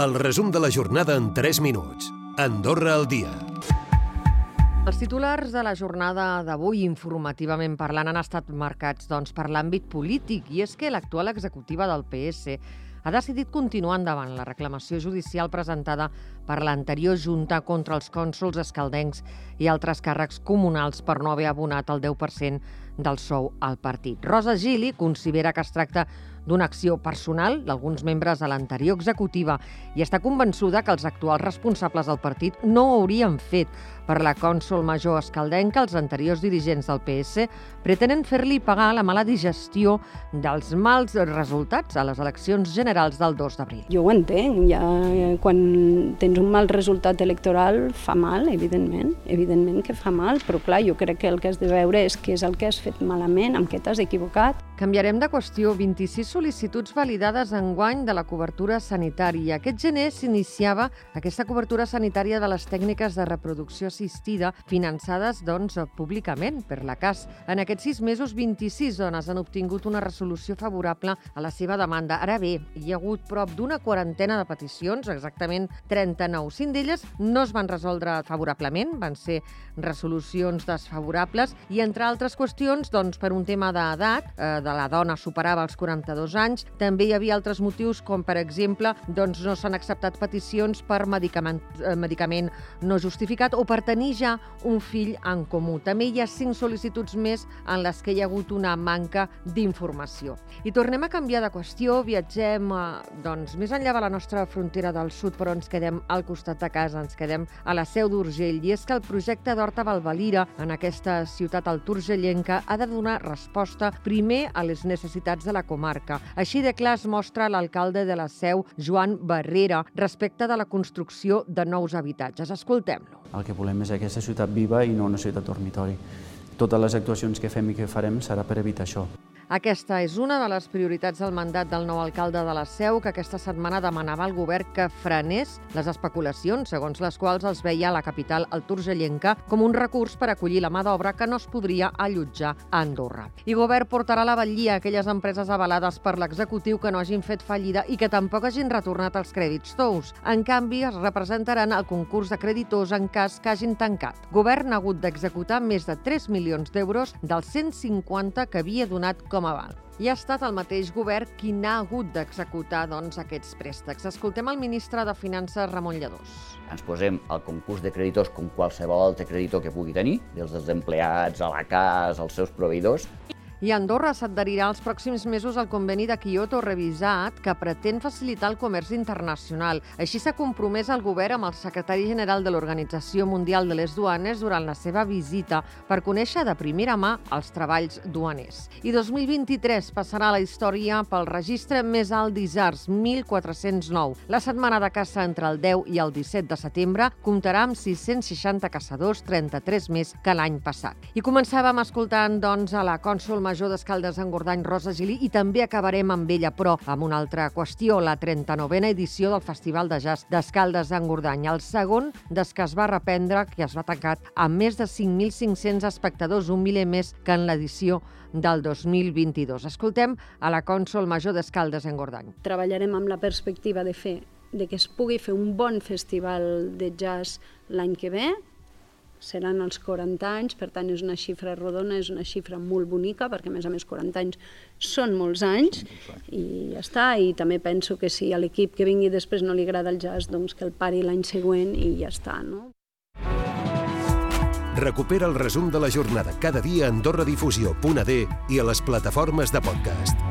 El resum de la jornada en 3 minuts. Andorra al dia. Els titulars de la jornada d'avui, informativament parlant, han estat marcats doncs, per l'àmbit polític i és que l'actual executiva del PS ha decidit continuar endavant la reclamació judicial presentada per l'anterior Junta contra els cònsols escaldencs i altres càrrecs comunals per no haver abonat el 10% del sou al partit. Rosa Gili considera que es tracta d'una acció personal d'alguns membres de l'anterior executiva i està convençuda que els actuals responsables del partit no ho haurien fet. Per la cònsol major escaldenca, els anteriors dirigents del PS pretenen fer-li pagar la mala digestió dels mals resultats a les eleccions generals del 2 d'abril. Jo ho entenc, ja quan tens un mal resultat electoral fa mal, evidentment, evidentment que fa mal, però clar, jo crec que el que has de veure és què és el que has fet malament, amb què t'has equivocat. Canviarem de qüestió. 26 sol·licituds validades en guany de la cobertura sanitària. Aquest gener s'iniciava aquesta cobertura sanitària de les tècniques de reproducció assistida finançades doncs, públicament per la CAS. En aquests sis mesos, 26 dones han obtingut una resolució favorable a la seva demanda. Ara bé, hi ha hagut prop d'una quarantena de peticions, exactament 39. Cinc d'elles no es van resoldre favorablement, van ser resolucions desfavorables i, entre altres qüestions, doncs, per un tema d'edat, eh, de la dona superava els 42 anys. També hi havia altres motius, com per exemple, doncs no s'han acceptat peticions per medicament, eh, medicament no justificat o per tenir ja un fill en comú. També hi ha cinc sol·licituds més en les que hi ha hagut una manca d'informació. I tornem a canviar de qüestió, viatgem eh, doncs, més enllà de la nostra frontera del sud, però ens quedem al costat de casa, ens quedem a la Seu d'Urgell. I és que el projecte d'Horta Valvalira, en aquesta ciutat alturgellenca, ha de donar resposta primer a les necessitats de la comarca. Així de clar es mostra l'alcalde de la Seu, Joan Barrera, respecte de la construcció de nous habitatges. Escoltem-lo. El que volem és aquesta ciutat viva i no una ciutat dormitori. Totes les actuacions que fem i que farem serà per evitar això. Aquesta és una de les prioritats del mandat del nou alcalde de la Seu, que aquesta setmana demanava al govern que frenés les especulacions, segons les quals els veia a la capital alturgellenca com un recurs per acollir la mà d'obra que no es podria allotjar a Andorra. I govern portarà a la vetllia aquelles empreses avalades per l'executiu que no hagin fet fallida i que tampoc hagin retornat els crèdits tous. En canvi, es representaran al concurs de creditors en cas que hagin tancat. Govern ha hagut d'executar més de 3 milions d'euros dels 150 que havia donat com com a val. I ha estat el mateix govern qui n'ha hagut d'executar doncs, aquests préstecs. Escoltem el ministre de Finances, Ramon Lledós. Ens posem al concurs de creditors com qualsevol altre creditor que pugui tenir, des dels empleats, a la casa, als seus proveïdors, i Andorra s'adherirà els pròxims mesos al conveni de Kyoto revisat que pretén facilitar el comerç internacional. Així s'ha compromès el govern amb el secretari general de l'Organització Mundial de les Duanes durant la seva visita per conèixer de primera mà els treballs duaners. I 2023 passarà a la història pel registre més alt d'ISARS, 1.409. La setmana de caça entre el 10 i el 17 de setembre comptarà amb 660 caçadors, 33 més que l'any passat. I començàvem escoltant, doncs, a la cònsul major d'Escaldes Engordany, Rosa Gili, i també acabarem amb ella, però amb una altra qüestió, la 39a edició del Festival de Jazz d'Escaldes Engordany, el segon des que es va reprendre, que es va tancar amb més de 5.500 espectadors, un miler més que en l'edició del 2022. Escoltem a la cònsol major d'Escaldes Engordany. Treballarem amb la perspectiva de fer de que es pugui fer un bon festival de jazz l'any que ve, seran els 40 anys, per tant és una xifra rodona, és una xifra molt bonica, perquè a més a més 40 anys són molts anys, i ja està, i també penso que si a l'equip que vingui després no li agrada el jazz, doncs que el pari l'any següent i ja està, no? Recupera el resum de la jornada cada dia a AndorraDifusió.d i a les plataformes de podcast.